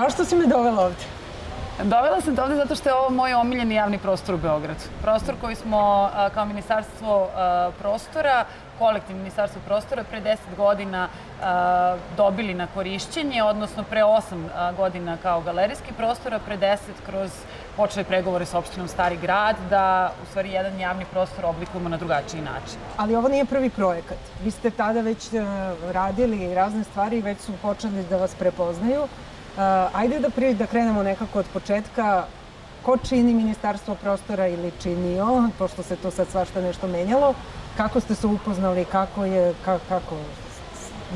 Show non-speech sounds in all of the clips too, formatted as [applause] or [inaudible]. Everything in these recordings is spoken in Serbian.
Zašto si me dovela ovde? Dovela sam te ovde zato što je ovo moj omiljeni javni prostor u Beogradu. Prostor koji smo kao ministarstvo prostora, kolektivno ministarstvo prostora, pre 10 godina dobili na korišćenje, odnosno pre 8 godina kao galerijski prostor, a pre 10 kroz počeli pregovore sa opštinom Stari grad da u stvari jedan javni prostor oblikujemo na drugačiji način. Ali ovo nije prvi projekat. Vi ste tada već radili razne stvari i već su počeli da vas prepoznaju. Uh, ajde da, pri, da krenemo nekako od početka. Ko čini Ministarstvo prostora ili činio, pošto se to sad svašta nešto menjalo, kako ste se upoznali, kako je, ka, kako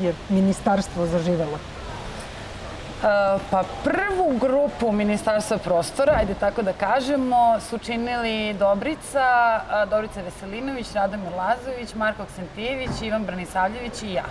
je ministarstvo zaživelo? Uh, pa prvu grupu Ministarstva prostora, ajde tako da kažemo, su činili Dobrica, uh, Dobrica Veselinović, Radomir Lazović, Marko Aksentijević, Ivan Branisavljević i ja.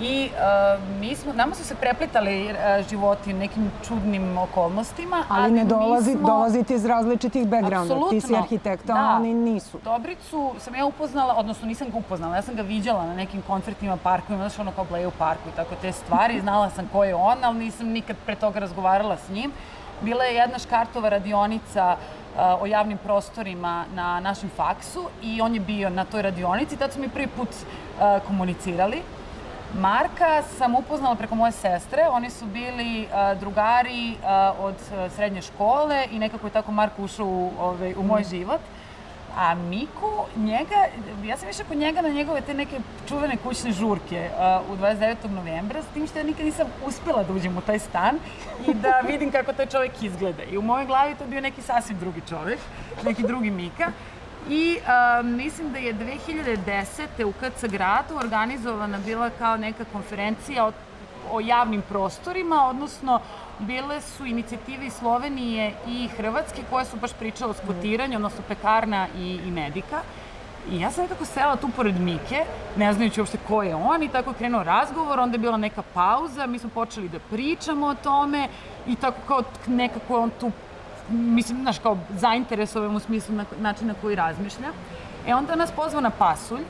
I uh, mi smo, nama su se preplitali uh, životi u nekim čudnim okolnostima. Ali, ali ne dolazi, smo... dolazite iz različitih backgrounda. Ti si arhitekta, da. oni nisu. Dobricu sam ja upoznala, odnosno nisam ga upoznala, ja sam ga viđala na nekim koncertima, parkovima, znaš ono kao bleje u parku i tako te stvari. [laughs] Znala sam ko je on, ali nisam nikad pre toga razgovarala s njim. Bila je jedna škartova radionica uh, o javnim prostorima na našem faksu i on je bio na toj radionici. Tad smo mi prvi put uh, komunicirali. Marka sam upoznala preko moje sestre. Oni su bili uh, drugari uh, od uh, srednje škole i nekako je tako Marko ušao u, ovaj, u moj mm. život. A Miku, njega, ja sam više kod njega na njegove te neke čuvene kućne žurke uh, u 29. novembra, s tim što ja nikad nisam uspela da uđem u taj stan i da vidim kako taj čovek izgleda. I u mojoj glavi to bio neki sasvim drugi čovek, neki drugi Mika. I a, mislim da je 2010. u KC gradu organizovana bila kao neka konferencija o, o javnim prostorima, odnosno bile su inicijative Slovenije i Hrvatske koje su baš pričale o skvotiranju, odnosno pekarna i, i medika. I ja sam nekako sela tu pored Mike, ne znajući uopšte ko je on i tako krenuo razgovor, onda je bila neka pauza, mi smo počeli da pričamo o tome i tako kao nekako on tu mislim, znaš, kao zainteresovan u smislu na, načina koji razmišlja. E onda nas pozva na pasulj,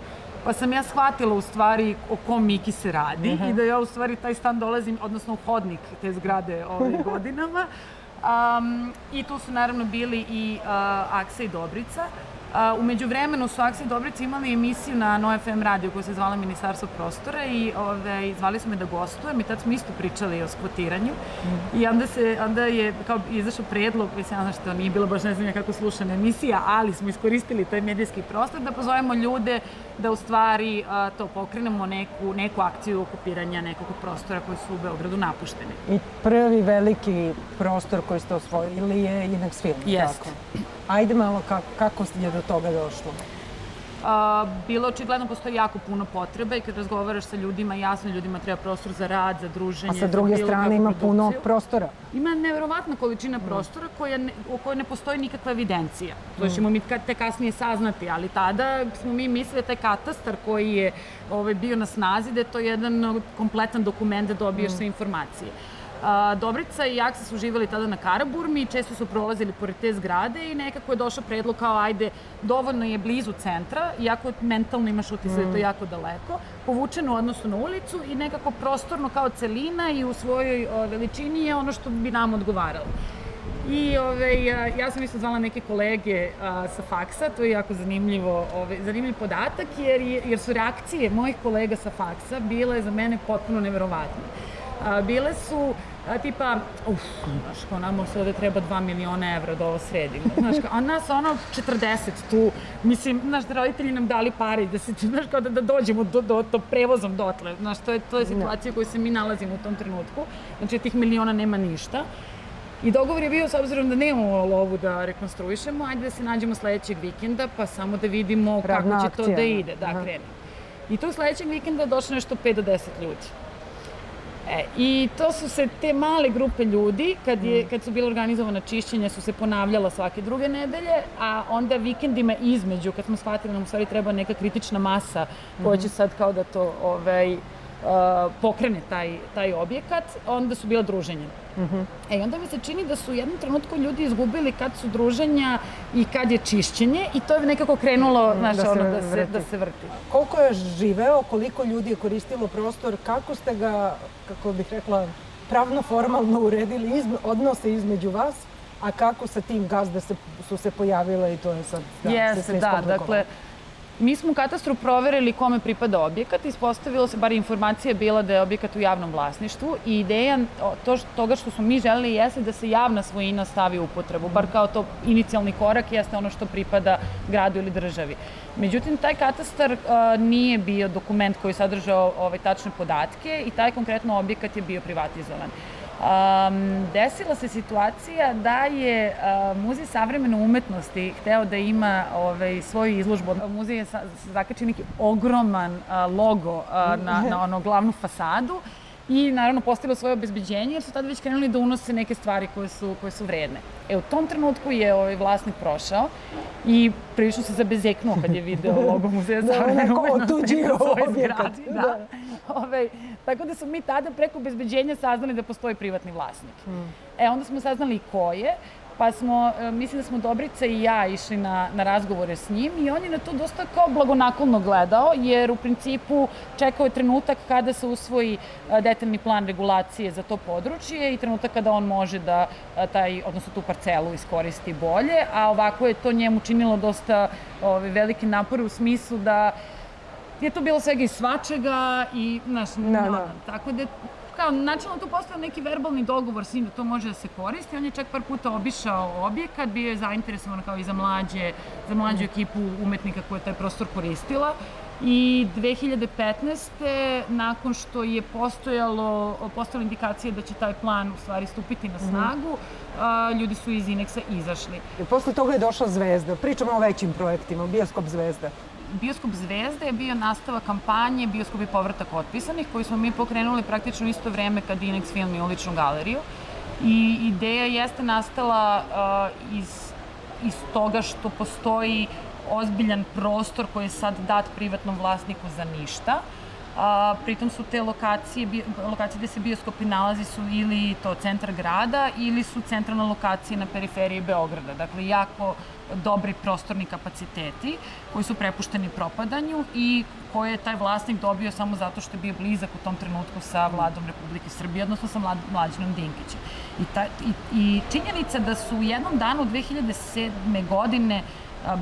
pa sam ja shvatila u stvari o kom Miki se radi uh -huh. i da ja u stvari taj stan dolazim, odnosno u hodnik te zgrade ove godinama. [laughs] Um, I tu su naravno bili i uh, Aksa i Dobrica. Uh, umeđu vremenu su Aksa i Dobrica imali emisiju na NoFM radio koja se zvala Ministarstvo prostora i ove, zvali su me da gostujem i tad smo isto pričali o skvotiranju. Mm. I onda, se, onda je kao izašao predlog, mislim, znaš što nije bilo baš ne znam kako slušana emisija, ali smo iskoristili taj medijski prostor da pozovemo ljude da u stvari a, to pokrenemo neku, neku akciju okupiranja nekog prostora koji su u Beogradu napušteni. I prvi veliki prostor koji ste osvojili je Inex Film, Jest. tako? Ajde malo kako, kako je do toga došlo? A, bilo očigledno postoji jako puno potreba i kad razgovaraš sa ljudima, jasno ljudima treba prostor za rad, za druženje. A sa druge strane ima produkciju. puno prostora. Ima neverovatna količina prostora koja ne, u kojoj ne postoji nikakva evidencija. To mm. ćemo mi te kasnije saznati, ali tada smo mi mislili da taj katastar koji je ovaj, bio na snazi, da je to jedan kompletan dokument da dobiješ mm. sve informacije. A, Dobrica i Jaksa su živeli tada na Karaburmi, često su prolazili pored te zgrade i nekako je došao predlog kao ajde, dovoljno je blizu centra, iako mentalno imaš utisak mm. da je to mm. jako daleko, povučeno u odnosu na ulicu i nekako prostorno kao celina i u svojoj o, veličini je ono što bi nam odgovaralo. I ove, ja, ja sam isto zvala neke kolege a, sa faksa, to je jako zanimljivo, ove, zanimljiv podatak, jer, jer su reakcije mojih kolega sa faksa bile za mene potpuno neverovatne a, bile su a, tipa, uf, znaš, kao nama se ovde treba 2 miliona evra da ovo sredimo, znaš, kao, a nas ono 40 tu, mislim, znaš, da roditelji nam dali pare da se, znaš, kao da, da dođemo do, do, do prevozom dotle, znaš, to je, to je da. situacija u kojoj se mi nalazimo u tom trenutku, znači tih miliona nema ništa. I dogovor je bio, s obzirom da nemamo lovu da rekonstruišemo, ajde da se nađemo sledećeg vikenda, pa samo da vidimo Pravna kako će akcija. to da ide, da, krene. I tu sledećeg vikenda došlo nešto 5 do 10 ljudi. E, I to su se te male grupe ljudi, kad, je, mm. kad su bile organizovane čišćenja, su se ponavljala svake druge nedelje, a onda vikendima između, kad smo shvatili da nam u stvari treba neka kritična masa koja će mm. sad kao da to ovaj, pokrene taj, taj objekat, onda su bila druženja. Mm -hmm. E, onda mi se čini da su u jednom trenutku ljudi izgubili kad su druženja i kad je čišćenje i to je nekako krenulo, mm, znaš, da ono, da se, da se vrti. Koliko je živeo, koliko ljudi je koristilo prostor, kako ste ga, kako bih rekla, pravno formalno uredili izme, odnose između vas, a kako sa tim gazda se, su se pojavile i to je sad da, Jeste, da, dakle, Mi smo u katastru proverili kome pripada objekat. Ispostavilo se, bar informacija je bila da je objekat u javnom vlasništvu i ideja to što, toga što smo mi želeli jeste da se javna svojina stavi u upotrebu, bar kao to inicijalni korak jeste ono što pripada gradu ili državi. Međutim, taj katastar uh, nije bio dokument koji sadržao ovaj, tačne podatke i taj konkretno objekat je bio privatizovan. Um, desila se situacija da je uh, Muzej savremene umetnosti hteo da ima ovaj, svoju izložbu. Muzej je sa, zakačio neki ogroman uh, logo uh, na, na ono glavnu fasadu i naravno postavilo svoje obezbeđenje jer su tada već krenuli da unose neke stvari koje su, koje su vredne. E, u tom trenutku je ovaj vlasnik prošao i prilično se zabezeknuo kad je video [laughs] logo Muzeja da, savremene umetnosti u svojoj zgradi. Da. da. Ove, tako da smo mi tada preko obezbeđenja saznali da postoji privatni vlasnik. Hmm. E, onda smo saznali ko je Pa smo, e, mislim da smo Dobrica i ja išli na, na razgovore s njim i on je na to dosta kao blagonaklonno gledao, jer u principu čekao je trenutak kada se usvoji e, detaljni plan regulacije za to područje i trenutak kada on može da e, taj, odnosno tu parcelu iskoristi bolje, a ovako je to njemu činilo dosta ovaj, veliki napor u smislu da je to bilo svega i svačega i, znaš, da, no, da. tako da kao, načelno tu postoje neki verbalni dogovor s njim da to može da se koristi. On je čak par puta obišao objekat, bio je zainteresovan kao i za mlađe, za mlađu ekipu umetnika koja je taj prostor koristila. I 2015. nakon što je postojalo, postojala indikacija da će taj plan u stvari stupiti na mhm. snagu, mm -hmm. a, ljudi su iz Ineksa izašli. I posle toga je došla Zvezda. Pričamo o većim projektima, Bioskop Zvezda. Bioskop Zvezde je bio nastava kampanje Bioskop i povratak otpisanih, koji smo mi pokrenuli praktično isto vreme kad Inex film i uličnu galeriju. I ideja jeste nastala uh, iz, iz toga što postoji ozbiljan prostor koji je sad dat privatnom vlasniku za ništa. A, pritom su te lokacije, lokacije gde se bioskopi nalazi su ili to centar grada ili su centralne lokacije na periferiji Beograda. Dakle, jako dobri prostorni kapaciteti koji su prepušteni propadanju i koje je taj vlasnik dobio samo zato što je bio blizak u tom trenutku sa vladom Republike Srbije, odnosno sa mlad, Mlađanom Dinkićem. I, ta, i, I činjenica da su u jednom danu 2007. godine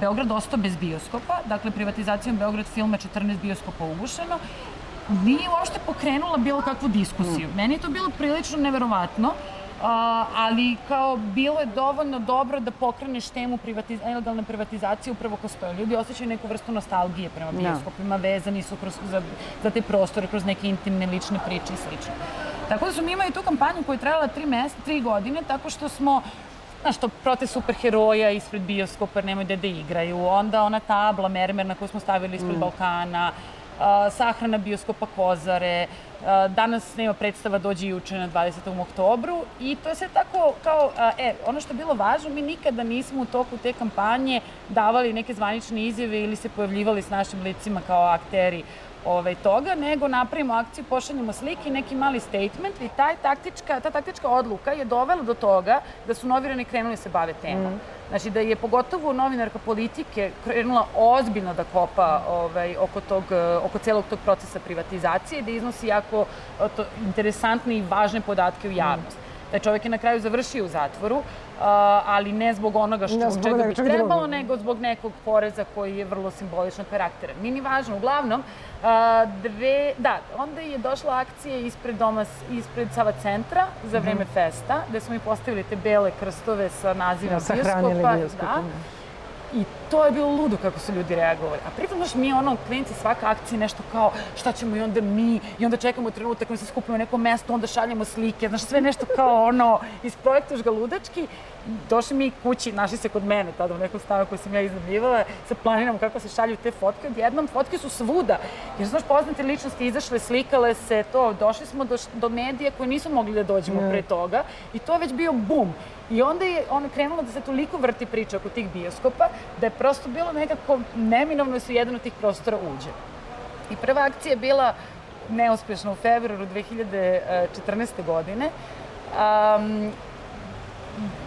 Beograd ostao bez bioskopa, dakle privatizacijom Beograd filma 14 bioskopa ugušeno, nije uopšte pokrenula bilo kakvu diskusiju. Mm. Meni je to bilo prilično neverovatno, a, ali kao bilo je dovoljno dobro da pokreneš temu privatiz ilegalne privatizacije upravo ko stoje. Ljudi osjećaju neku vrstu nostalgije prema da. bioskopima, vezani su kroz, za, za te prostore, kroz neke intimne lične priče i slično. Tako da smo mi imali tu kampanju koja je trajala tri, mes, tri godine, tako što smo znaš, to protiv superheroja ispred bioskopa, nemoj da da igraju. Onda ona tabla mermer na koju smo stavili ispred mm. Balkana, sahrana bioskopa Kozare, danas nema predstava Dođi juče na 20. oktobru i to je sve tako kao, e, ono što je bilo važno, mi nikada nismo u toku te kampanje davali neke zvanične izjave ili se pojavljivali s našim licima kao akteri ovaj, toga, nego napravimo akciju, pošaljemo slike i neki mali statement i taj taktička, ta taktička odluka je dovela do toga da su novinari krenuli da se bave temom. Mm. Znači da je pogotovo novinarka politike krenula ozbiljno da kopa ovaj, oko, tog, oko celog tog procesa privatizacije, da iznosi jako to, interesantne i važne podatke u javnost. Mm. Taj čovjek je na kraju završio u zatvoru, ali ne zbog onoga što, ne, zbog čega bi trebalo, nego zbog nekog poreza koji je vrlo simboličnog karaktera. Nije ni važno. Uglavnom, dve, da, onda je došla akcija ispred doma, ispred Sava centra za vreme mm -hmm. festa, gde smo mi postavili te bele krstove sa nazivom ja, bioskopa. Da, I to je bilo ludo kako su ljudi reagovali. A pritom, znaš, mi ono, klinici, svaka akcija nešto kao šta ćemo i onda mi, i onda čekamo trenutak, mi se skupimo na neko mesto, onda šaljemo slike, znaš, sve nešto kao ono, isprojektuješ ga ludački. Došli mi kući, našli se kod mene tada u nekom stanu koju sam ja iznadljivala, sa planinom kako se šalju te fotke. Odjednom, fotke su svuda. Jer, znaš, poznate ličnosti izašle, slikale se, to, došli smo do, do medija koji nisu mogli da dođemo mm. pre toga i to je već bio bum. I onda je ono krenulo da se toliko vrti priča oko tih bioskopa, da je prosto bilo nekako neminovno da su jedan od tih prostora uđe. I prva akcija je bila neuspešna u februaru 2014. godine. Um,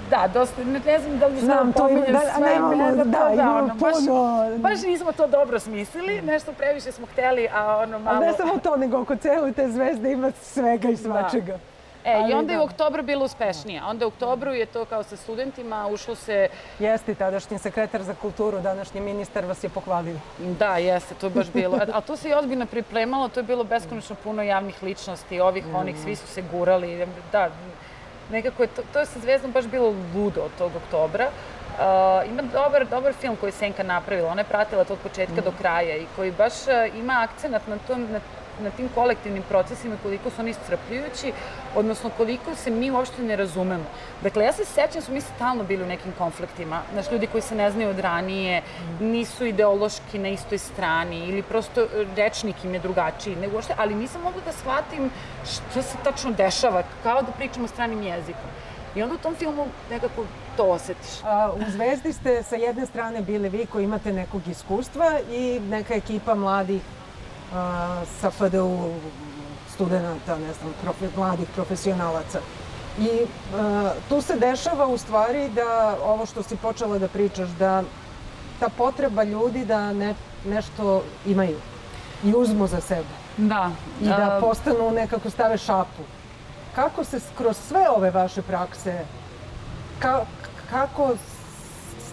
da, dosta, ne, ne znam da li znam to ima, da, sve nemamo, da, da, imamo ono, baš, puno. Baš nismo to dobro smislili, nešto previše smo hteli, a ono malo... A ne samo to, nego oko cele te zvezde ima svega i da. svačega. Da. E, Ali i onda je u da. oktobru bilo uspešnije. Onda u oktobru je to kao sa studentima ušlo se, Jeste tadašnji sekretar za kulturu, današnji ministar vas je pohvalio. da, jeste, to je baš bilo. A, a to se i ozbiljno pripremalo, to je bilo beskonačno puno javnih ličnosti, ovih, onih, svi su se gurali. Da, nekako je to, to je sa Zvezdom baš bilo ludo od tog oktobra. Uh, ima dobar, dobar film koji je Senka napravila, ona je pratila to od početka do kraja i koji baš uh, ima akcenat na, tom, na, na tim kolektivnim procesima, koliko su oni strpljujući, odnosno koliko se mi uopšte ne razumemo. Dakle, ja se sećam su mi stalno bili u nekim konfliktima. Znaš, ljudi koji se ne znaju od ranije, nisu ideološki na istoj strani ili prosto e, rečnik im je drugačiji, nego uopšte, ali nisam mogla da shvatim šta se tačno dešava, kao da pričamo stranim jezikom. I onda u tom filmu nekako to osetiš. A, u Zvezdi ste sa jedne strane bili vi koji imate nekog iskustva i neka ekipa mladih sa FDU studenta, ne znam, profe, mladih profesionalaca. I a, tu se dešava u stvari da ovo što si počela da pričaš, da ta potreba ljudi da ne, nešto imaju i uzmu za sebe Da. i da postanu nekako stave šapu. Kako se kroz sve ove vaše prakse, ka, kako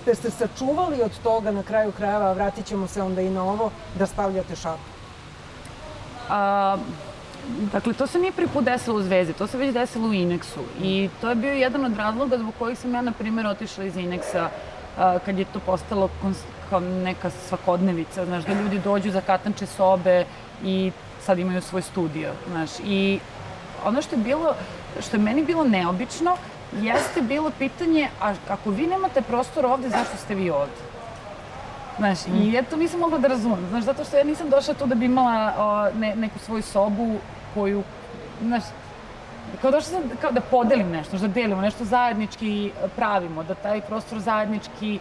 ste se sačuvali od toga na kraju krajeva, vratit ćemo se onda i na ovo, da stavljate šapu? A, dakle, to se nije prvi put desilo u Zvezdi, to se već desilo u Inexu. I to je bio jedan od razloga zbog kojih sam ja, na primjer, otišla iz Inexa a, kad je to postalo kao neka svakodnevica, znaš, da ljudi dođu za katanče sobe i sad imaju svoj studio, znaš. I ono što je bilo, što je meni bilo neobično, jeste bilo pitanje, a ako vi nemate prostor ovde, zašto ste vi ovde? Znaš, i ja to nisam mogla da razumem, znaš, zato što ja nisam došla tu da bi imala o, ne, neku svoju sobu koju, znaš, kao došla sam kao da podelim nešto, da delimo, nešto zajednički pravimo, da taj prostor zajednički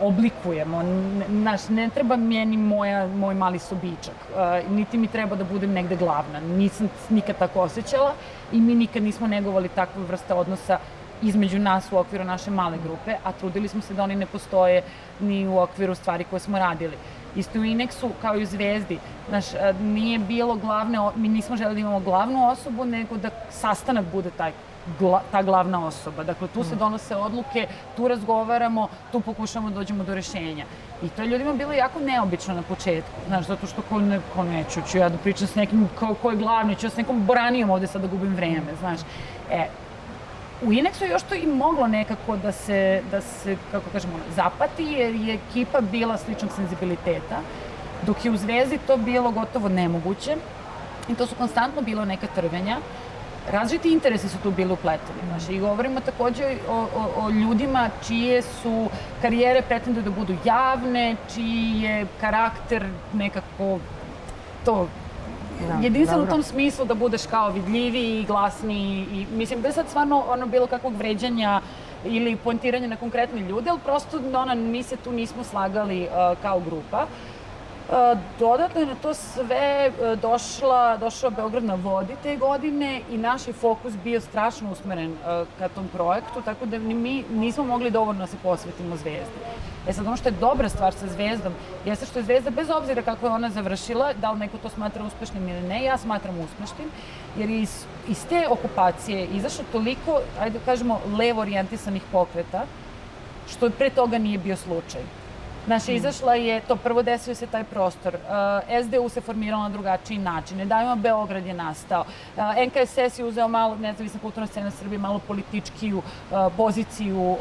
oblikujemo. Znaš, ne treba meni moja, moj mali sobičak, uh, niti mi treba da budem negde glavna. Nisam nikad tako osjećala i mi nikad nismo negovali takve vrste odnosa između nas u okviru naše male grupe, a trudili smo se da oni ne postoje ni u okviru stvari koje smo radili. Isto u Inexu, kao i u Zvezdi, znaš, a, nije bilo glavne, mi nismo želeli da imamo glavnu osobu, nego da sastanak bude taj gla, ta glavna osoba. Dakle, tu se donose odluke, tu razgovaramo, tu pokušamo da dođemo do rešenja. I to je ljudima bilo jako neobično na početku, znaš, zato što ko, ne, ko neću, ću ja da pričam s nekim ko, ko je glavni, ću ja s nekom boranijom ovde sad da gubim vreme, znaš. E, u Inexu je još to i moglo nekako da se, da se kako kažemo, zapati, jer je ekipa bila sličnog senzibiliteta, dok je u Zvezdi to bilo gotovo nemoguće i to su konstantno bilo neka trvenja. Različiti interesi su tu bili upleteni, znaš, i govorimo takođe o, o, o ljudima čije su karijere pretenduju da budu javne, čiji je karakter nekako to Da, jedinstven u tom smislu da budeš kao vidljiviji i glasniji i mislim da je sad stvarno ono bilo kakvog vređanja ili poentiranja na konkretne ljude, ali prosto ona, mi se tu nismo slagali uh, kao grupa. Uh, dodatno je na to sve uh, došla, došao Beograd na vodi te godine i naš je fokus bio strašno usmeren uh, ka tom projektu, tako da mi nismo mogli dovoljno da se posvetimo Zvezdi. E sad, ono što je dobra stvar sa Zvezdom, jeste što je Zvezda, bez obzira kako je ona završila, da li neko to smatra uspešnim ili ne, ja smatram uspešnim, jer je iz, iz te okupacije izašlo toliko, ajde da kažemo, levo orijentisanih pokreta, što pre toga nije bio slučaj. Znaš, izašla je, to prvo desio se taj prostor, uh, SDU se formirao na drugačiji način, Ne davimo Beograd je nastao, uh, NKSS je uzeo malo, nezavisna kulturna scena Srbije, malo političkiju uh, poziciju,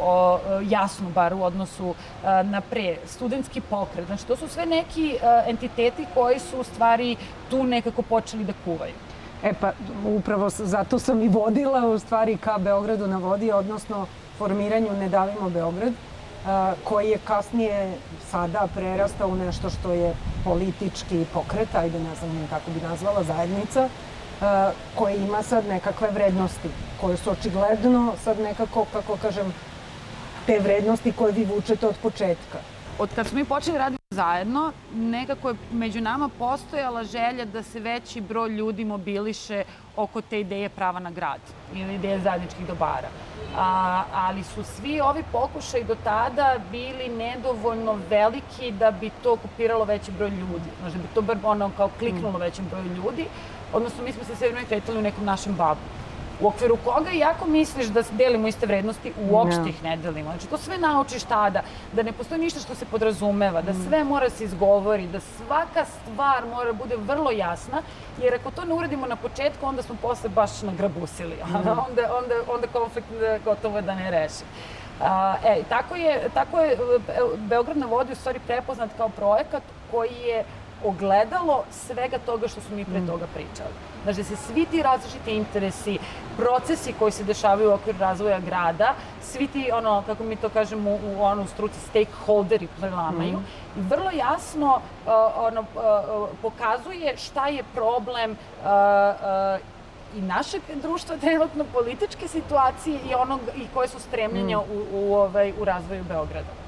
jasnu bar u odnosu na pre, studentski pokret, znači to su sve neki entiteti koji su u stvari tu nekako počeli da kuvaju. E pa, upravo zato sam i vodila u stvari ka Beogradu na vodi, odnosno formiranju Ne davimo Beograd, koji je kasnije sada prerastao u nešto što je politički pokret, ajde ne znam kako bi nazvala, zajednica, koji ima sad nekakve vrednosti, koje su očigledno sad nekako, kako kažem, te vrednosti koje vi vučete od početka. od kad smo mi počeli raditi zajedno, nekako je među nama postojala želja da se veći broj ljudi mobiliše oko te ideje prava na grad ili ideje zajedničkih dobara. A, ali su svi ovi pokušaj do tada bili nedovoljno veliki da bi to okupiralo veći broj ljudi. Znaš, da bi to bar ono kao kliknulo većem broju ljudi. Odnosno, mi smo se sve vreme kretali u nekom našem babu. U okviru koga jako misliš da delimo iste vrednosti, uopšte no. ih ne delimo. Znači, to sve naučiš tada, da ne postoji ništa što se podrazumeva, da sve mora se izgovori, da svaka stvar mora da bude vrlo jasna, jer ako to ne uradimo na početku, onda smo posle baš nagrabusili. Mm. [laughs] onda, onda, onda konflikt gotovo da ne reši. A, e, tako je, tako je Beograd na vodi u stvari prepoznat kao projekat koji je ogledalo svega toga što smo mi pre mm. toga pričali. Znači, da se svi ti različiti interesi, procesi koji se dešavaju u okviru razvoja grada, svi ti, ono, kako mi to kažemo u, u onu struci, stakeholderi prelamaju mm. i vrlo jasno uh, ono, uh, pokazuje šta je problem uh, uh, i našeg društva trenutno političke situacije i onog i koje su stremljenja mm. u, u, ovaj, u razvoju Beograda.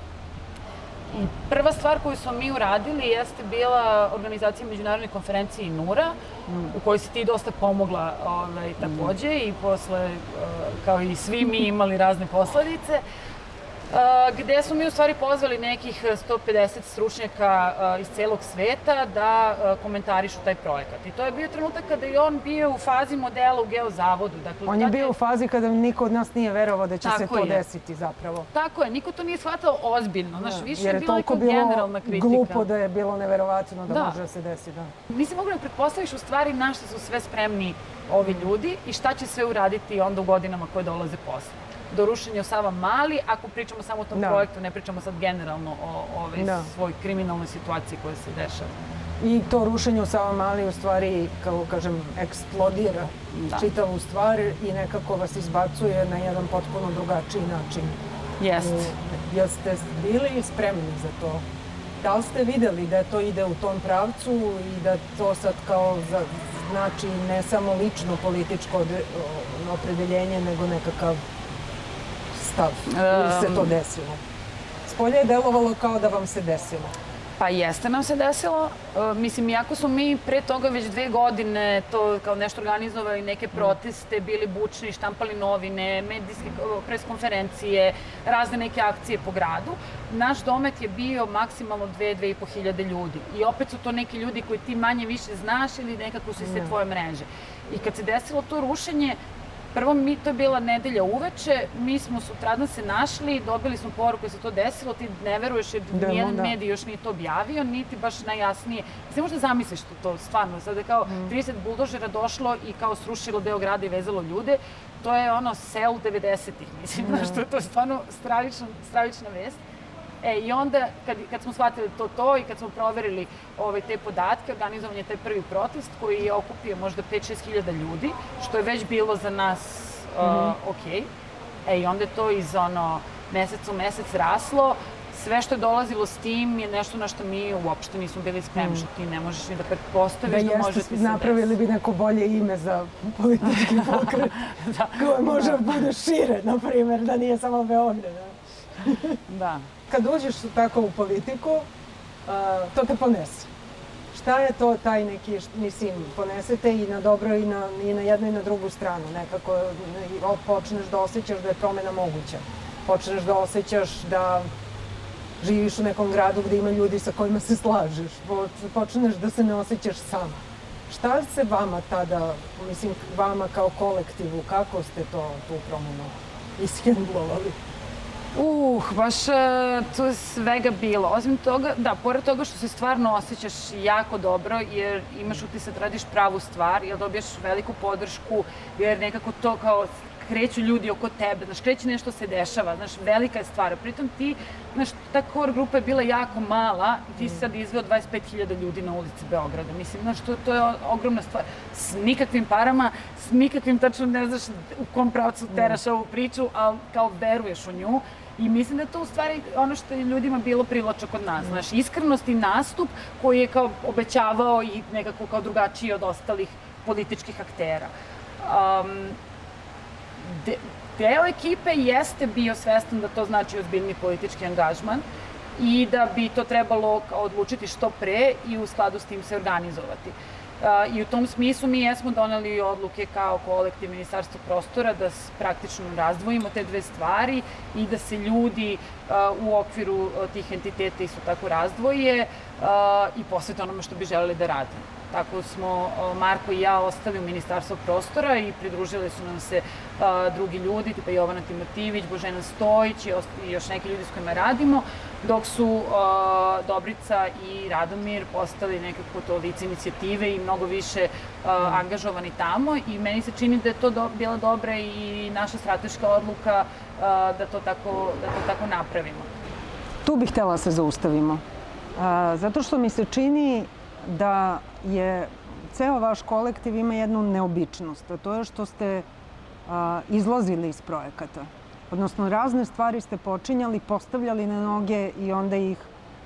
Prva stvar koju smo mi uradili jeste bila organizacija međunarodne konferencije NURA, mm. u kojoj si ti dosta pomogla ovaj, takođe mm. i posle, uh, kao i svi mi imali razne posledice. Gde smo mi u stvari pozvali nekih 150 stručnjaka uh, iz celog sveta da uh, komentarišu taj projekat. I to je bio trenutak kada je on bio u fazi modela u Geozavodu. Dakle, on je bio u fazi kada niko od nas nije verovao da će se to je. desiti zapravo. Tako je, niko to nije shvatao ozbiljno. Znaš, da. više je, je bilo generalna kritika. glupo da je bilo neverovatno da, da. može da se desi. Da. Nisi mogla da pretpostaviš u stvari na što su sve spremni ovi ljudi i šta će sve uraditi onda u godinama koje dolaze posle do rušenja u Sava Mali, ako pričamo samo o tom da. projektu, ne pričamo sad generalno o, o ove da. svoj kriminalnoj situaciji koja se dešava. I to rušenje u Sava Mali u stvari, kao kažem, eksplodira da. čitavu stvar i nekako vas izbacuje na jedan potpuno drugačiji način. Jest. Jeste bili spremni za to? Da li ste videli da to ide u tom pravcu i da to sad kao za, znači ne samo lično političko opredeljenje, nego nekakav stav? Ili se to desilo? Spolje je delovalo kao da vam se desilo. Pa jeste nam se desilo. Uh, mislim, iako smo mi pre toga već dve godine to kao nešto organizovali, neke proteste, bili bučni, štampali novine, medijske preskonferencije, razne neke akcije po gradu, naš domet je bio maksimalno dve, dve i po hiljade ljudi. I opet su to neki ljudi koji ti manje više znaš ili nekako su se tvoje mreže. I kad se desilo to rušenje, Prvo, mi to je bila nedelja uveče, mi smo sutradan se našli, dobili smo poruku da se to desilo, ti ne veruješ jer da, nijedan da. medij još nije to objavio, niti baš najjasnije. Mislim, možda zamisliš to, to stvarno, sada kao mm. 30 buldožera došlo i kao srušilo deo grada i vezalo ljude, to je ono sel 90-ih, mislim, mm. [laughs] što je to stvarno stravična, stravična vest. E, i onda, kad, kad smo shvatili to to i kad smo proverili ovaj, te podatke, organizovan je taj prvi protest koji je okupio možda 5-6 hiljada ljudi, što je već bilo za nas uh, mm -hmm. ok. E, i onda je to iz ono, mesec u mesec raslo, sve što je dolazilo s tim je nešto na što mi uopšte nismo bili spremni, mm. što ti ne možeš ni da pretpostaviš da, da može ti se napravili bi neko bolje ime za politički [laughs] pokret, da. koje može da bude šire, na primjer, da nije samo Beograd. Da. Kad uđeš tako u politiku, to te ponese. Šta je to taj neki, mislim, ponesete i na dobro i na, i na jednu i na drugu stranu. Nekako počneš da osjećaš da je promena moguća. Počneš da osjećaš da živiš u nekom gradu gde ima ljudi sa kojima se slažeš. Počneš da se ne osjećaš sam. Šta se vama tada, mislim, vama kao kolektivu, kako ste to, tu promenu ishendlovali? Uh, baš uh, tu je svega bilo. Osim toga, da, pored toga što se stvarno osjećaš jako dobro, jer imaš utisak da radiš pravu stvar, jer dobijaš veliku podršku, jer nekako to kao kreću ljudi oko tebe, znaš, kreće nešto se dešava, znaš, velika je stvar. Pritom ti, znaš, ta core grupa je bila jako mala i ti si sad izveo 25.000 ljudi na ulici Beograda. Mislim, znaš, to, to je ogromna stvar. S nikakvim parama, s nikakvim, tačno ne znaš u kom pravcu teraš ovu priču, ali kao veruješ u nju I mislim da to u stvari ono što je ljudima bilo privlačno kod nas. Znaš, iskrenost i nastup koji je kao obećavao i nekako kao drugačiji od ostalih političkih aktera. Um, de, deo ekipe jeste bio svestan da to znači ozbiljni politički angažman i da bi to trebalo odlučiti što pre i u skladu s tim se organizovati. I u tom smislu mi jesmo doneli odluke kao kolektiv Ministarstva prostora da praktično razdvojimo te dve stvari i da se ljudi u okviru tih entiteta isto tako razdvoje i posvete onome što bi želeli da rade. Tako smo Marko i ja ostali u Ministarstvu prostora i pridružili su nam se drugi ljudi, tipa Jovana Timotivić, Božena Stojić i, još neki ljudi s kojima radimo, dok su Dobrica i Radomir postali nekako to lice inicijative i mnogo više angažovani tamo i meni se čini da je to do, bila dobra i naša strateška odluka da to tako, da to tako napravimo. Tu bih htela da se zaustavimo. Zato što mi se čini da je ceo vaš kolektiv ima jednu neobičnost, a to je što ste a, izlazili iz projekata. Odnosno, razne stvari ste počinjali, postavljali na noge i onda ih,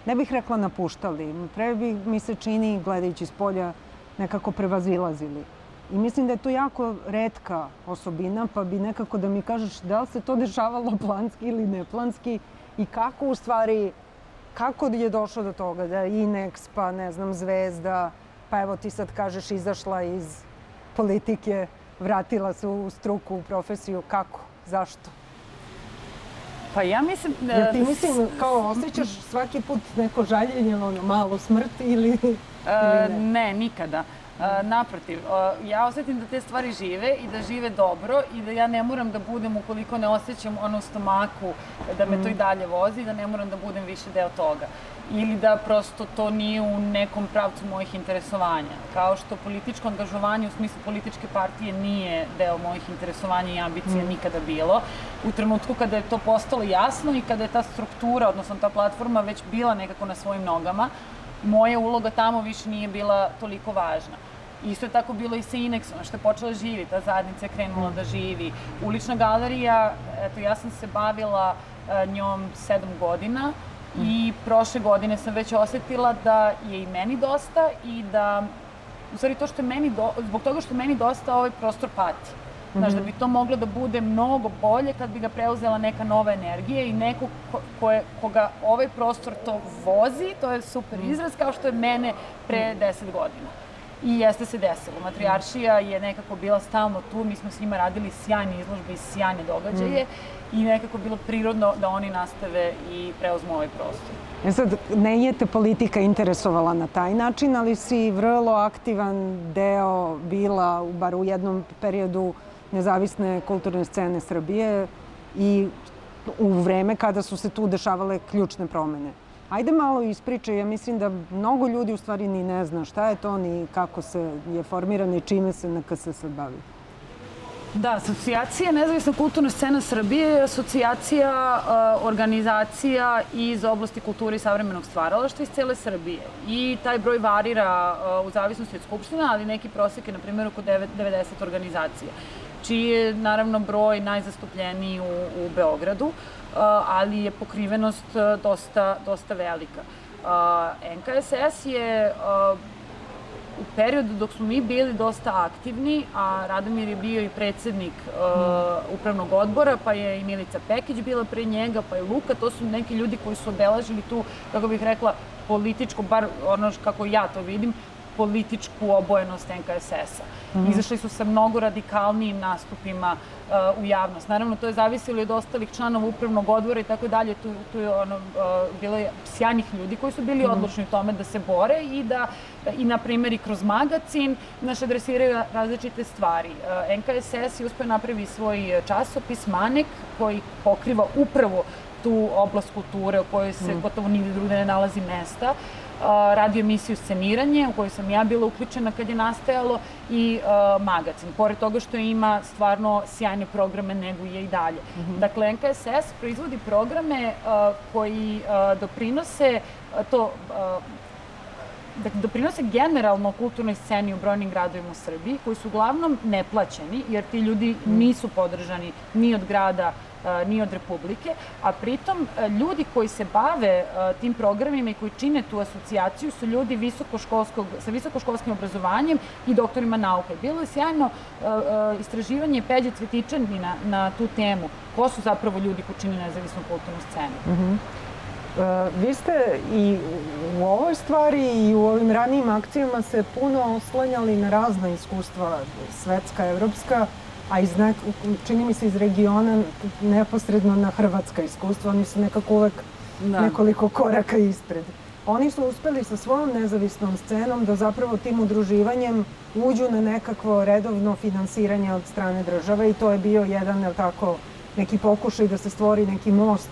ne bih rekla napuštali, pre bi mi se čini, gledajući s polja, nekako prevazilazili. I mislim da je to jako redka osobina, pa bi nekako da mi kažeš da li se to dešavalo planski ili neplanski i kako u stvari Kako je došlo do toga da Inex, pa ne znam, Zvezda, pa evo ti sad kažeš izašla iz politike, vratila se u struku, u profesiju, kako? Zašto? Pa ja mislim... Da... Jer ti mislim, kao osjećaš svaki put neko žaljenje, ono, malo smrt ili, ili ne? ne, nikada. Uh, naprotiv, uh, ja osetim da te stvari žive i da žive dobro i da ja ne moram da budem, ukoliko ne osjećam ono u stomaku, da me to i mm. dalje vozi, da ne moram da budem više deo toga. Ili da prosto to nije u nekom pravcu mojih interesovanja. Kao što političko angažovanje u smislu političke partije nije deo mojih interesovanja i ambicija mm. nikada bilo. U trenutku kada je to postalo jasno i kada je ta struktura, odnosno ta platforma već bila nekako na svojim nogama, moja uloga tamo više nije bila toliko važna. Isto je tako bilo i sa Inexom, što je počela živi, ta zajednica je krenula da živi. Ulična galerija, eto, ja sam se bavila e, njom sedam godina i prošle godine sam već osetila da je i meni dosta i da, u stvari to što je meni, do, zbog toga što je meni dosta ovaj prostor pati. Znaš, da mhm. bi to moglo da bude mnogo bolje kad bi ga preuzela neka nova energija i neko ko, ko je, koga ovaj prostor to vozi, to je super mhm. izraz, kao što je mene pre deset godina. I jeste se desilo. Matrijaršija je nekako bila stalno tu, mi smo s njima radili sjajne izložbe i sjajne događaje mm. i nekako bilo prirodno da oni nastave i preuzmu ovaj prostor. E sad, ne je te politika interesovala na taj način, ali si vrlo aktivan deo bila, bar u jednom periodu, nezavisne kulturne scene Srbije i u vreme kada su se tu dešavale ključne promene. Ajde malo ispričaj, ja mislim da mnogo ljudi u stvari ni ne zna šta je to, ni kako se je formirano i čime se NKS sad bavi. Da, asocijacija Nezavisna kulturna scena Srbije je asocijacija uh, organizacija iz oblasti kulture i savremenog stvaralaštva iz cele Srbije. I taj broj varira uh, u zavisnosti od Skupština, ali neki prosek je, na primjer, oko 90 organizacija čiji je naravno broj najzastupljeniji u, u Beogradu, ali je pokrivenost dosta, dosta velika. NKSS je u periodu dok smo mi bili dosta aktivni, a Radomir je bio i predsednik uh, upravnog odbora, pa je i Milica Pekić bila pre njega, pa je Luka, to su neki ljudi koji su obeležili tu, kako bih rekla, političko, bar ono kako ja to vidim, političku obojenost NKSS-a. Mm -hmm. Izašli su sa mnogo radikalnijim nastupima uh, u javnost. Naravno, to je zavisilo od ostalih članova upravnog odbora i tako dalje. Tu, tu je ono, uh, bilo je sjajnih ljudi koji su bili mm -hmm. odlučni u tome da se bore i da, i na primjer i kroz magacin, naš adresiraju različite stvari. Uh, NKSS je uspio napravi svoj časopis Manek koji pokriva upravo tu oblast kulture u kojoj se mm. gotovo nigde drugde ne nalazi mesta radio emisiju Sceniranje, u kojoj sam ja bila uključena kad je nastajalo, i uh, magazin. Pored toga što ima stvarno sjajne programe, neguje i dalje. Mm -hmm. Dakle, NKSS proizvodi programe uh, koji uh, doprinose to uh, da doprinose generalno kulturnoj sceni u brojnim gradovima u Srbiji, koji su uglavnom neplaćeni, jer ti ljudi mhm. nisu podržani ni od grada, ni od Republike, a pritom ljudi koji se bave tim programima i koji čine tu asocijaciju su ljudi visokoškolskog, sa visokoškolskim obrazovanjem i doktorima nauke. Bilo je sjajno istraživanje Peđe Cvetičanina na tu temu. Ko su zapravo ljudi koji čine nezavisnu kulturnu scenu? Mm -hmm. Uh, vi ste i u ovoj stvari i u ovim ranijim akcijama se puno oslanjali na razna iskustva, svetska, evropska, a iz nek, čini mi se iz regiona neposredno na hrvatska iskustva, oni su nekako uvek da. nekoliko koraka ispred. oni su uspeli sa svojom nezavisnom scenom da zapravo tim udruživanjem uđu na nekakvo redovno finansiranje od strane države i to je bio jedan, jel tako, neki pokušaj da se stvori neki most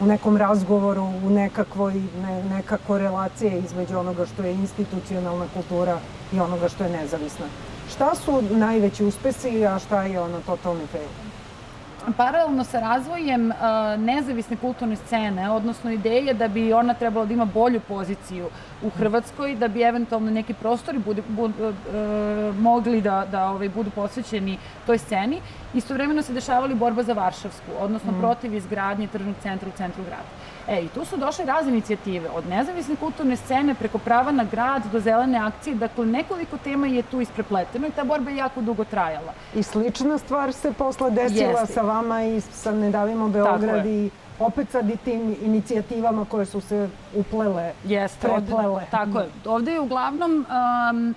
u nekom razgovoru, u nekakvoj, ne, nekako relacije između onoga što je institucionalna kultura i onoga što je nezavisna. Šta su najveći uspesi, a šta je ono totalni fail? Paralelno sa razvojem uh, nezavisne kulturne scene, odnosno ideje da bi ona trebala da ima bolju poziciju u Hrvatskoj, da bi eventualno neki prostori bude, budu, uh, mogli da, da ovaj, budu posvećeni toj sceni, istovremeno se dešavali borba za Varšavsku, odnosno mm. protiv izgradnje tržnog centra u centru grada. E, i tu su došle razne inicijative, od nezavisne kulturne scene preko prava na grad do zelene akcije, dakle nekoliko tema je tu isprepleteno i ta borba je jako dugo trajala. I slična stvar se posle desila Jeste. sa vama i sa Ne davimo Beograd i opet sad i tim inicijativama koje su se uplele, Jeste, preplele. Ovde, tako je. Ovde je uglavnom um,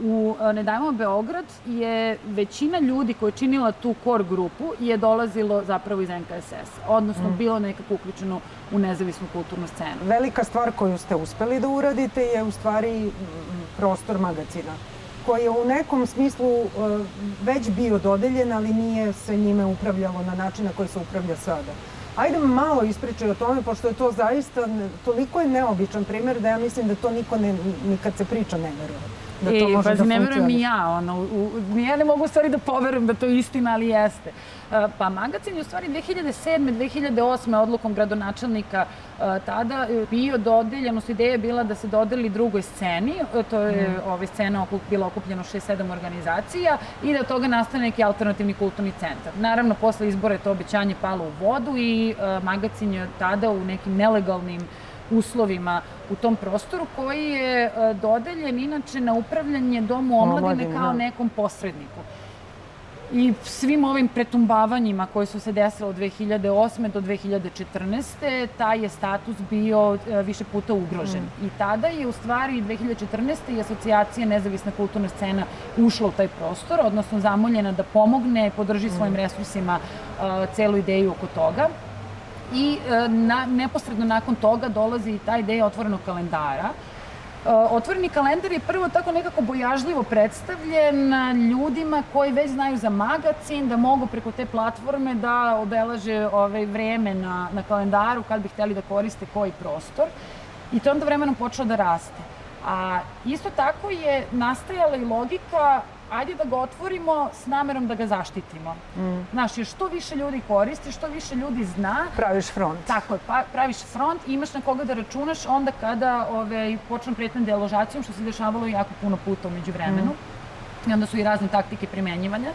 u e, Ne dajmo Beograd je većina ljudi koja je činila tu core grupu je dolazilo zapravo iz NKSS, odnosno mm. bilo nekako uključeno u nezavisnu kulturnu scenu. Velika stvar koju ste uspeli da uradite je u stvari prostor magazina koji je u nekom smislu uh, već bio dodeljen, ali nije se njime upravljalo na način na koji se upravlja sada. Ajde malo ispričaj o tome, pošto je to zaista, toliko je neobičan primer da ja mislim da to niko ne, nikad se priča ne veruje da to e, može pa, da ne verujem i ja, ono, u, ja ne mogu u stvari da poverujem da to je istina, ali jeste. E, pa magazin je u stvari 2007. 2008. odlukom gradonačelnika e, tada bio dodeljen, odnosno ideja je bila da se dodeli drugoj sceni, to je mm. ovaj scena okup, bila okupljeno 6-7 organizacija i da od toga nastane neki alternativni kulturni centar. Naravno, posle izbora je to obećanje palo u vodu i uh, magazin je tada u nekim nelegalnim uslovima u tom prostoru koji je e, dodeljen inače na upravljanje Domu omladine kao da. nekom posredniku. I svim ovim pretumbavanjima koje su se desile od 2008. do 2014. taj je status bio e, više puta ugrožen. Mm. I tada je u stvari 2014. i asocijacija Nezavisna kulturna scena ušla u taj prostor, odnosno zamoljena da pomogne, podrži svojim mm. resursima uh, celu ideju oko toga i e, na, neposredno nakon toga dolazi i ta ideja otvorenog kalendara. E, otvoreni kalendar je prvo tako nekako bojažljivo predstavljen ljudima koji već znaju za magacin, da mogu preko te platforme da obelaže ovaj vreme na, na kalendaru kad bi hteli da koriste koji prostor. I to onda vremenom počelo da raste. A isto tako je nastajala i logika ajde da ga otvorimo s namerom da ga zaštitimo. Mm. Znaš, jer što više ljudi koristi, što više ljudi zna... Praviš front. Tako je, pa, praviš front i imaš na koga da računaš onda kada ove, počnu pretne deložacijom, što se dešavalo jako puno puta umeđu vremenu. Mm. I onda su i razne taktike primenjivanja.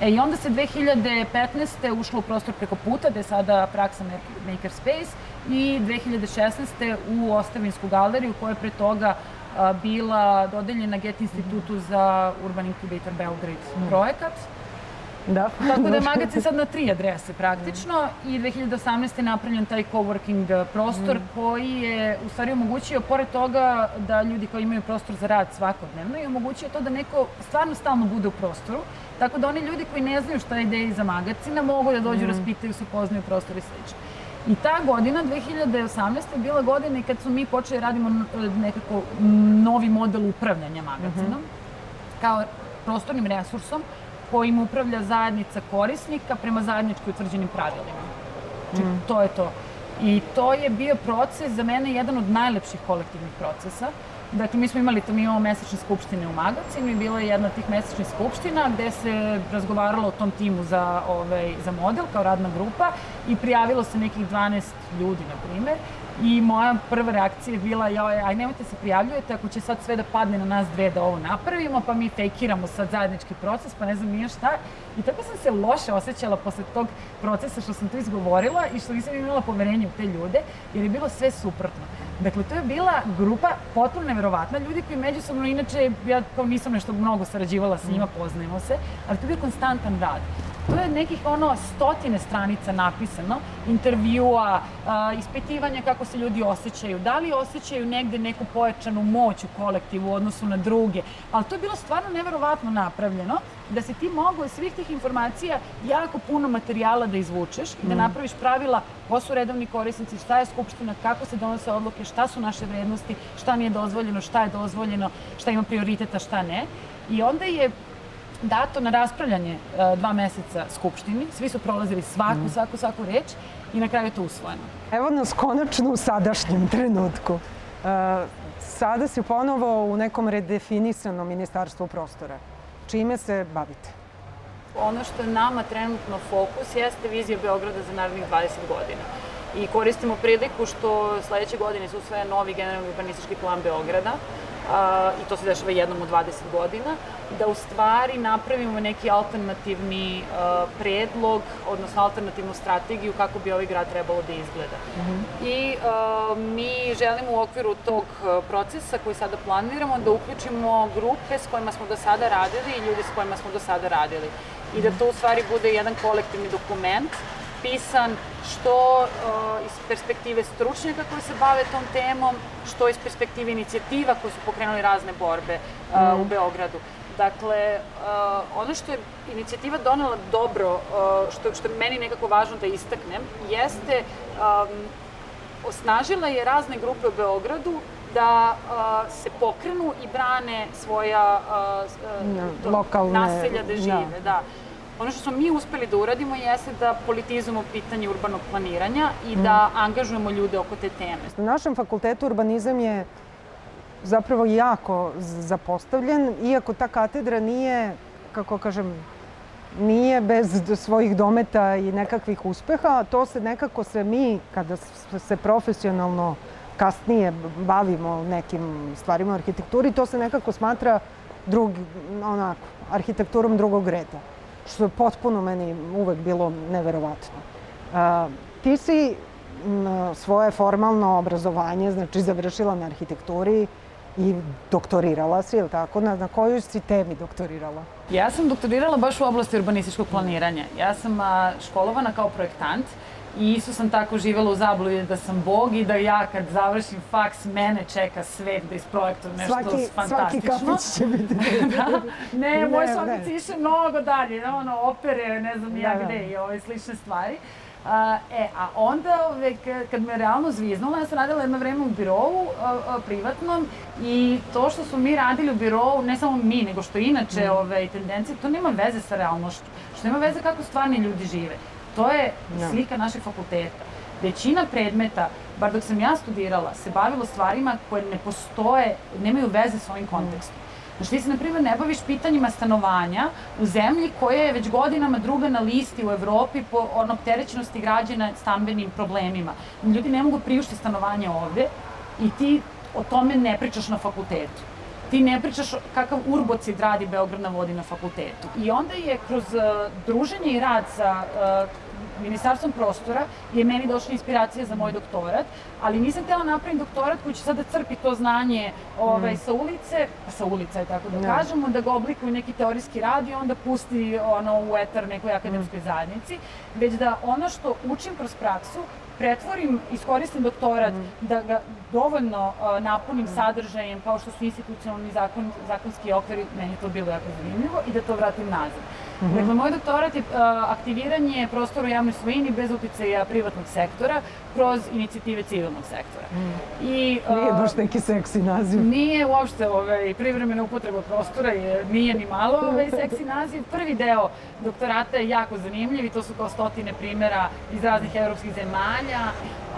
E, I onda se 2015. ušlo u prostor preko puta, gde je sada praksa Makerspace, i 2016. u Ostavinsku galeriju, koja je pre toga bila dodeljena Get institutu za Urban Incubator Belgrade mm. projekat. Da. Tako da je [laughs] magazin sad na tri adrese praktično i 2018. je napravljen taj coworking prostor mm. koji je u stvari omogućio, pored toga da ljudi koji imaju prostor za rad svakodnevno, i omogućio to da neko stvarno stalno bude u prostoru, tako da oni ljudi koji ne znaju šta je ideja iza magazina mogu da dođu, mm. raspitaju se, upoznaju prostor i slično. I ta godina, 2018. je bila godina kad smo mi počeli radimo nekako novi model upravljanja magazinom, mm -hmm. kao prostornim resursom kojim upravlja zajednica korisnika prema zajednički utvrđenim pravilima. Znači, mm. to je to. I to je bio proces za mene jedan od najlepših kolektivnih procesa. Dakle, mi smo imali, to mi imamo mesečne skupštine u magazinu i bila je jedna od tih mesečnih skupština gde se razgovaralo o tom timu za, ovaj, za model kao radna grupa i prijavilo se nekih 12 ljudi, na primer. I moja prva reakcija je bila, joj, aj nemojte se prijavljujete, ako će sad sve da padne na nas dve da ovo napravimo, pa mi fejkiramo sad zajednički proces, pa ne znam nije šta. I tako sam se loše osjećala posle tog procesa što sam to izgovorila i što nisam imala poverenje u te ljude, jer je bilo sve suprotno. Dakle, to je bila grupa potpuno neverovatna, ljudi koji međusobno, inače, ja kao nisam nešto mnogo sarađivala sa njima, poznajemo se, ali to je bio konstantan rad. To je nekih ono stotine stranica napisano, intervjua, ispitivanja kako se ljudi osjećaju, da li osjećaju negde neku pojačanu moć u kolektivu u odnosu na druge, ali to je bilo stvarno neverovatno napravljeno, da se ti mogu iz svih tih informacija jako puno materijala da izvučeš i da napraviš pravila ko su redovni korisnici, šta je skupština, kako se donose odluke, šta su naše vrednosti, šta nije dozvoljeno, šta je dozvoljeno, šta ima prioriteta, šta ne. I onda je dato na raspravljanje e, dva meseca Skupštini, svi su prolazili svaku, svaku, svaku reč i na kraju je to usvojeno. Evo nas konačno u sadašnjem trenutku. E, sada si ponovo u nekom redefinisanom ministarstvu prostora. Čime se bavite? Ono što je nama trenutno fokus jeste vizija Beograda za narednih 20 godina. I koristimo priliku što sledeće godine se usvaja novi generalni urbanistički plan Beograda, a, i to se dešava jednom u 20 godina, da u stvari napravimo neki alternativni a, predlog, odnosno alternativnu strategiju kako bi ovaj grad trebalo da izgleda. Mm -hmm. I a, mi želimo u okviru tog procesa koji sada planiramo da uključimo grupe s kojima smo do sada radili i ljudi s kojima smo do sada radili. I da to u stvari bude jedan kolektivni dokument pisan što uh, iz perspektive stručnjaka koji se bave tom temom, što iz perspektive inicijativa koji su pokrenuli razne borbe uh, mm. u Beogradu. Dakle, uh, ono što je inicijativa donela dobro, uh, što, što je meni nekako važno da istaknem, jeste um, osnažila je razne grupe u Beogradu da uh, se pokrenu i brane svoja uh, uh, lokalne naselja da žive. Da. da. Ono što smo mi uspeli da uradimo jeste da politizujemo pitanje urbanog planiranja i da mm. angažujemo ljude oko te teme. Na našem fakultetu urbanizam je zapravo jako zapostavljen, iako ta katedra nije, kako kažem, nije bez svojih dometa i nekakvih uspeha, to se nekako se mi, kada se profesionalno kasnije bavimo nekim stvarima u arhitekturi, to se nekako smatra drugi, onako, arhitekturom drugog reda što je potpuno meni uvek bilo neverovatno. Uh, ti si m, svoje formalno obrazovanje, znači završila na arhitekturi i doktorirala si, ili tako? Na, na kojoj si temi doktorirala? Ja sam doktorirala baš u oblasti urbanističkog planiranja. Ja sam a, školovana kao projektant I isto sam tako živela u zabludi da sam Bog i da ja kad završim faks, mene čeka svet da isprojektujem nešto svaki, fantastično. Svaki kapić će biti. [laughs] da, ne, ne, moj svakac iše mnogo dalje, ono, opere, ne znam da, ja da. gde i ove slične stvari. Uh, e, a onda ove, kad me realno zviznula, ja sam radila jedno vreme u birovu uh, privatnom i to što smo mi radili u birovu, ne samo mi, nego što inače mm. ove, tendencije, to nema veze sa realnošću. Što nema veze kako stvarni ljudi žive. To je da. slika našeg fakulteta. Većina predmeta, bar dok sam ja studirala, se bavilo stvarima koje ne postoje, nemaju veze sa ovim kontekstom. Znači, ti se, na primjer, ne baviš pitanjima stanovanja u zemlji koja je već godinama druga na listi u Evropi po ono, opterećenosti građana stambenim problemima. Ljudi ne mogu priušti stanovanje ovde i ti o tome ne pričaš na fakultetu ti ne pričaš kakav urbocid radi Beograd na vodi na fakultetu. I onda je kroz uh, druženje i rad sa uh, Ministarstvom prostora je meni došla inspiracija za moj doktorat, ali nisam htela napravim doktorat koji će sada crpi to znanje ovaj, mm. sa ulice, pa sa ulice, tako da no. Da. kažemo, da ga oblikuju neki teorijski rad i onda pusti ono, u etar nekoj akademskoj mm. zajednici, već da ono što učim kroz praksu pretvorim, iskoristim doktorat, mm. da ga dovoljno uh, napunim mm. sadržajem kao što su institucionalni zakon, zakonski okviri, meni to bilo jako zanimljivo, i da to vratim nazad. Mm -hmm. Dakle, moj doktorat je aktiviranje prostora u javnoj svojini bez uticaja privatnog sektora kroz inicijative civilnog sektora. Mm. I, uh, nije baš neki seksi naziv. Nije uopšte ovaj, privremena upotreba prostora, je, nije ni malo ovaj, seksi naziv. Prvi deo doktorata je jako zanimljiv i to su kao stotine primera iz raznih evropskih zemalja.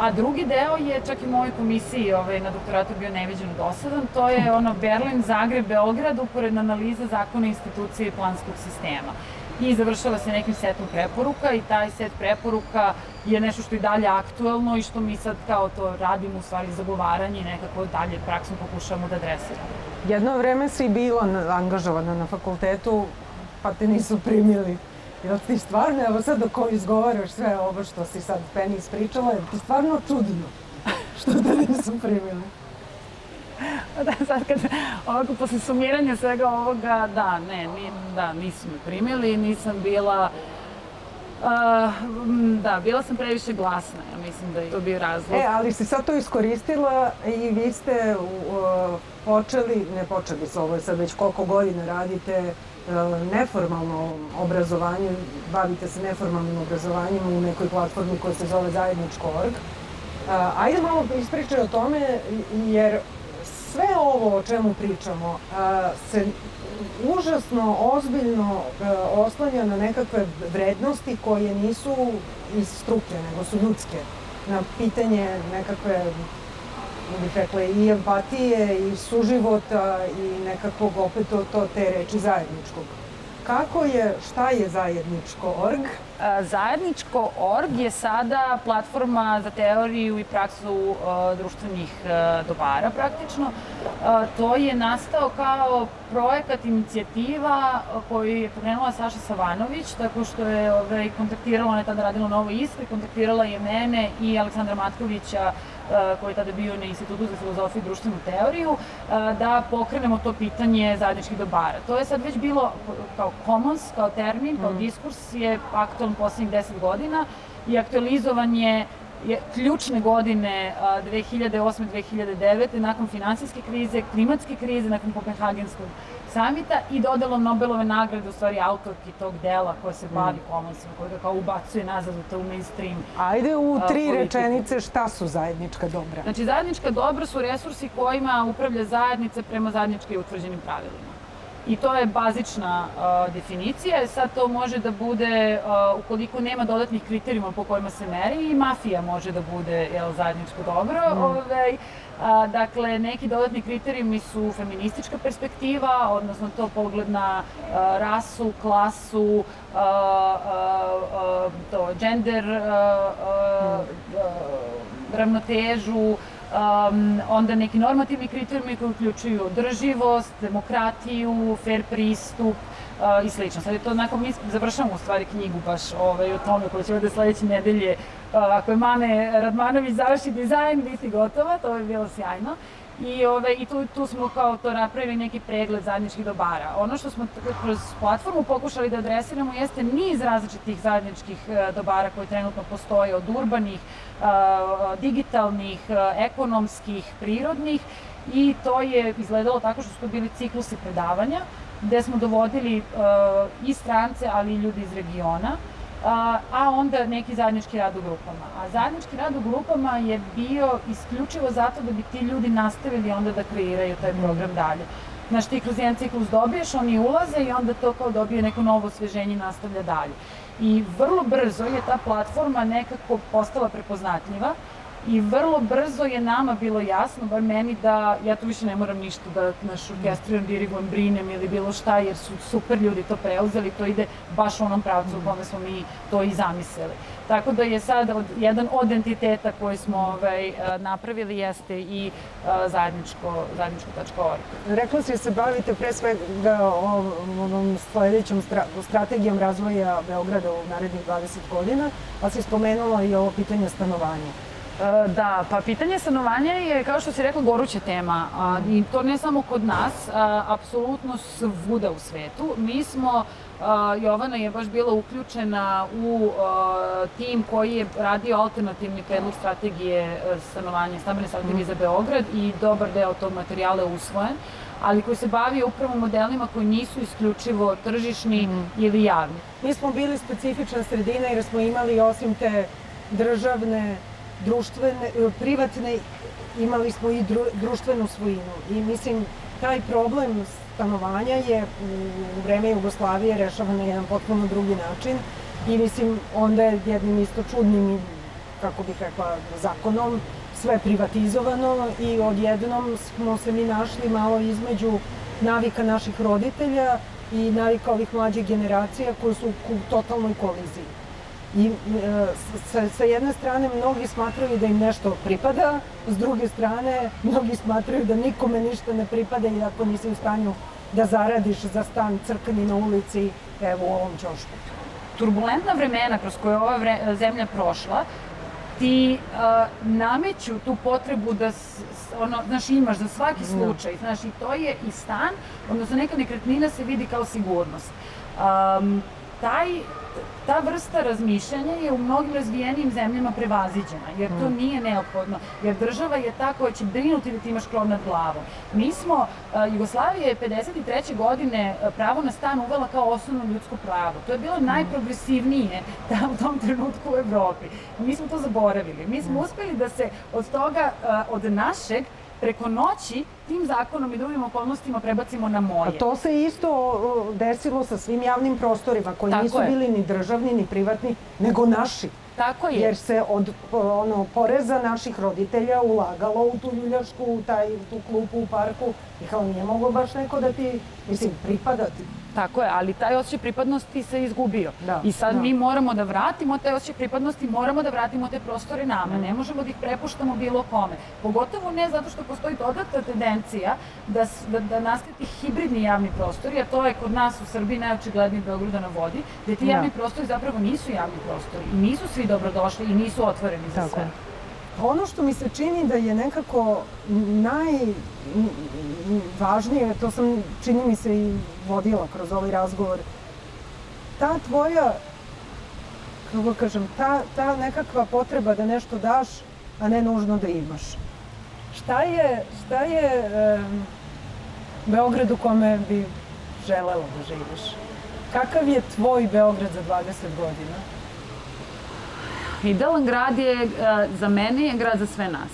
A drugi deo je čak i mojoj komisiji ovaj, na doktoratu bio neviđeno dosadan. To je ono Berlin, Zagreb, Beograd, uporedna analiza zakona institucije i planskog sistema i završava se nekim setom preporuka i taj set preporuka je nešto što je dalje aktuelno i što mi sad kao to radimo u stvari zagovaranje i nekako dalje praksom pokušavamo da adresiramo. Jedno vreme si bila angažovana na fakultetu, pa te nisu primili. Jel ti stvarno, evo sad dok izgovaraš sve ovo što si sad Penny ispričala, je ti stvarno čudno što te nisu primili? da, sad kad, ovako, posle sumiranja svega ovoga, da, ne, ni, da, nisu me primili, nisam bila da, bila sam previše glasna, ja mislim da je to bio razlog. E, ali si sad to iskoristila i vi ste uh, počeli, ne počeli s ovo, sad već koliko godina radite uh, neformalno obrazovanje, bavite se neformalnim obrazovanjem u nekoj platformi koja se zove Zajedničko.org. Uh, ajde malo ispričaj o tome, jer sve ovo o čemu pričamo uh, se užasno ozbiljno e, oslanja na nekakve vrednosti koje nisu iz struke, nego su ljudske. Na pitanje nekakve bih rekla, i empatije, i suživota, i nekakvog opet to, to te reči zajedničkog. Kako je, šta je zajedničko org? Zajedničko org je sada platforma za teoriju i praksu društvenih dobara praktično. To je nastao kao projekat, inicijativa koju je pokrenula Saša Savanović, tako što je ovaj, kontaktirala, ona je tada radila Novo Iskri, kontaktirala je mene i Aleksandra Matkovića koji je tada bio na Institutu za filozofiju i društvenu teoriju, da pokrenemo to pitanje zajedničkih dobara. To je sad već bilo kao commons, kao termin, kao mm. diskurs je aktualan poslednjih deset godina i aktualizovan je je ključne godine 2008-2009. nakon finansijske krize, klimatske krize, nakon Kopenhagenskog samita i dodalo Nobelove nagrade, u stvari autorki tog dela koja se bavi mm. commonsima, koja ga kao ubacuje nazad u u mainstream Ajde u tri uh, rečenice šta su zajednička dobra? Znači zajednička dobra su resursi kojima upravlja zajednica prema zajednički utvrđenim pravilima. I to je bazična uh, definicija. Sad to može da bude, uh, ukoliko nema dodatnih kriterijuma po kojima se meri, i mafija može da bude jel, zajedničko dobro. Mm. Ovaj, a, dakle, neki dodatni kriterijumi su feministička perspektiva, odnosno to pogled na a, rasu, klasu, a, a, a, to gender, a, a, a, ravnotežu, um, onda neki normativni kriterijumi koji uključuju održivost, demokratiju, fair pristup uh, i slično. Sad je to onako, mi završamo u stvari knjigu baš ovaj, o tome koja će ovde sledeće nedelje, uh, ako je Mane Radmanović završi dizajn, biti gotova, to bi bilo sjajno. I, ove, i tu, tu smo kao to napravili neki pregled zajedničkih dobara. Ono što smo kroz platformu pokušali da adresiramo jeste niz različitih zajedničkih e, dobara koje trenutno postoje od urbanih, e, digitalnih, e, ekonomskih, prirodnih i to je izgledalo tako što su to bili ciklusi predavanja gde smo dovodili i strance, ali i ljudi iz regiona a, onda neki zajednički rad u grupama. A zajednički rad u grupama je bio isključivo zato da bi ti ljudi nastavili onda da kreiraju taj program dalje. Znaš, ti kroz jedan ciklus dobiješ, oni ulaze i onda to kao dobije neko novo osveženje i nastavlja dalje. I vrlo brzo je ta platforma nekako postala prepoznatljiva i vrlo brzo je nama bilo jasno, bar meni, da ja tu više ne moram ništa da naš orkestriram, dirigujem, brinem ili bilo šta, jer su super ljudi to preuzeli, to ide baš u onom pravcu u kome smo mi to i zamislili. Tako da je sad od, jedan od entiteta koji smo ovaj, eh, napravili jeste i uh, zajedničko, zajedničko.org. Rekla si da se bavite pre svega ovom sledećom stra strategijom razvoja Beograda u narednih 20 godina, pa si spomenula i ovo pitanje stanovanja. E, da, pa pitanje stanovanja je, kao što si rekla, goruća tema. A, I to ne samo kod nas, a, apsolutno svuda u svetu. Mi smo, a, Jovana je baš bila uključena u a, tim koji je radio alternativni predlog strategije e, stanovanja, stambene strategije za Beograd i dobar deo tog materijala je usvojen ali koji se bavi upravo modelima koji nisu isključivo tržišni mm. ili javni. Mi smo bili specifična sredina jer smo imali osim te državne društvene, e, privatne, imali smo i dru, društvenu svojinu. I mislim, taj problem stanovanja je u vreme Jugoslavije rešavan na jedan potpuno drugi način i mislim onda je jednim isto čudnim kako bih rekla zakonom sve privatizovano i odjednom smo se mi našli malo između navika naših roditelja i navika ovih mlađih generacija koji su u totalnoj koliziji. I e, sa, sa jedne strane mnogi smatraju da im nešto pripada, s druge strane mnogi smatraju da nikome ništa ne pripada i ako nisi u stanju da zaradiš za stan crkni na ulici, evo u ovom čošku. Turbulentna vremena kroz koje ova vre, zemlja prošla, ti uh, nameću tu potrebu da s, ono, znaš, imaš za svaki da. slučaj, znaš, i to je i stan, odnosno neka nekretnina se vidi kao sigurnost. Um, taj ta vrsta razmišljanja je u mnogim razvijenim zemljama prevaziđena, jer to mm. nije neophodno, jer država je ta koja će brinuti da ti imaš krov nad glavom. Mi smo, uh, Jugoslavija je 53. godine pravo na stan uvela kao osnovno ljudsko pravo. To je bilo mm. najprogresivnije da, u tom trenutku u Evropi. Mi smo to zaboravili. Mi smo mm. uspeli da se od toga, uh, od našeg preko noći tim zakonom i drugim okolnostima prebacimo na moje. A to se isto desilo sa svim javnim prostorima koji Tako nisu je. bili ni državni ni privatni, nego naši. Tako je. Jer se od ono, poreza naših roditelja ulagalo u tu ljuljašku, u taj, tu klupu u parku i kao nije moglo baš neko da ti, mislim, pripada ti. Tako je, ali taj osjećaj pripadnosti se izgubio. Da, I sad da. mi moramo da vratimo taj osjećaj pripadnosti, moramo da vratimo te prostore nama. Mm. Ne možemo da ih prepuštamo bilo kome. Pogotovo ne zato što postoji dodatna tendencija da, da, da nastati hibridni javni prostori, a to je kod nas u Srbiji najočigledniji Beograda na vodi, gde ti da. javni prostori zapravo nisu javni prostori i nisu svi dobrodošli i nisu otvoreni za Tako. sve. Ono što mi se čini da je nekako najvažnije, to sam čini mi se i vodila kroz ovaj razgovor, ta tvoja, kako kažem, ta, ta nekakva potreba da nešto daš, a ne nužno da imaš. Šta je, šta je um, Beograd u kome bi želela da živiš? Kakav je tvoj Beograd za 20 godina? Idealan grad je, e, za mene je grad za sve nas.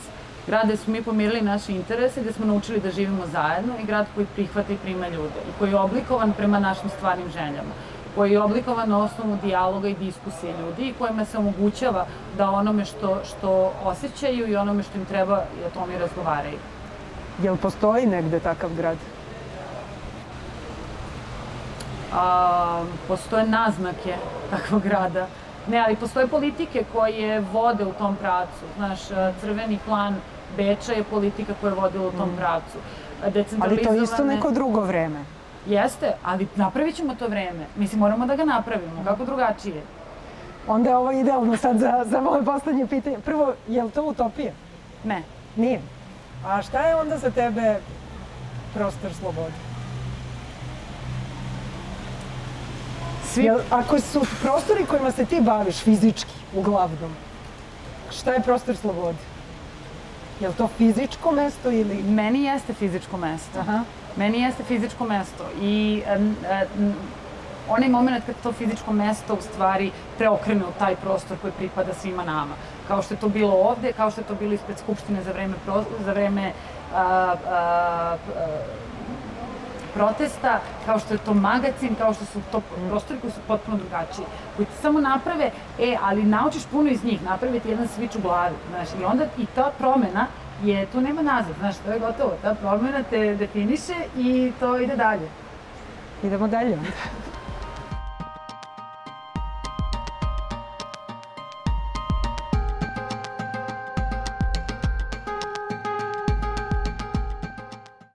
Grad gde smo mi pomirili naše interese, gde smo naučili da živimo zajedno i grad koji prihvata i prima ljude i koji je oblikovan prema našim stvarnim željama koji je oblikovan na osnovu dijaloga i diskusije ljudi i kojima se omogućava da onome što, što osjećaju i onome što im treba i o tome razgovaraju. Jel postoji negde takav grad? A, postoje naznake takvog grada. Ne, ali postoje politike koje vode u tom pravcu. Znaš, e, crveni plan Beča je politika koja je vodila u tom mm. pravcu. Ali to je isto neko drugo vreme. Jeste, ali napravit ćemo to vreme. Mislim, moramo da ga napravimo. Kako drugačije? Onda je ovo idealno sad za, za moje poslednje pitanje. Prvo, je li to utopija? Ne. Nije. A šta je onda za tebe prostor slobode? Svi... Jel, ako su prostori kojima se ti baviš fizički, uglavnom, šta je prostor slobode? Je li to fizičko mesto ili... Meni jeste fizičko mesto. Aha. Meni jeste fizičko mesto i um, um, onaj moment kad to fizičko mesto u stvari preokrene u taj prostor koji pripada svima nama. Kao što je to bilo ovde, kao što je to bilo ispred Skupštine za vreme, pro, za vreme a, a, a, protesta, kao što je to magazin, kao što su to prostori koji su potpuno drugačiji, koji ti samo naprave, e, ali naučiš puno iz njih, naprave ti jedan switch u glavi, znaš, i onda i ta promena je, tu nema nazad, znaš, to je gotovo, ta promena te definiše i to ide dalje. Idemo dalje onda.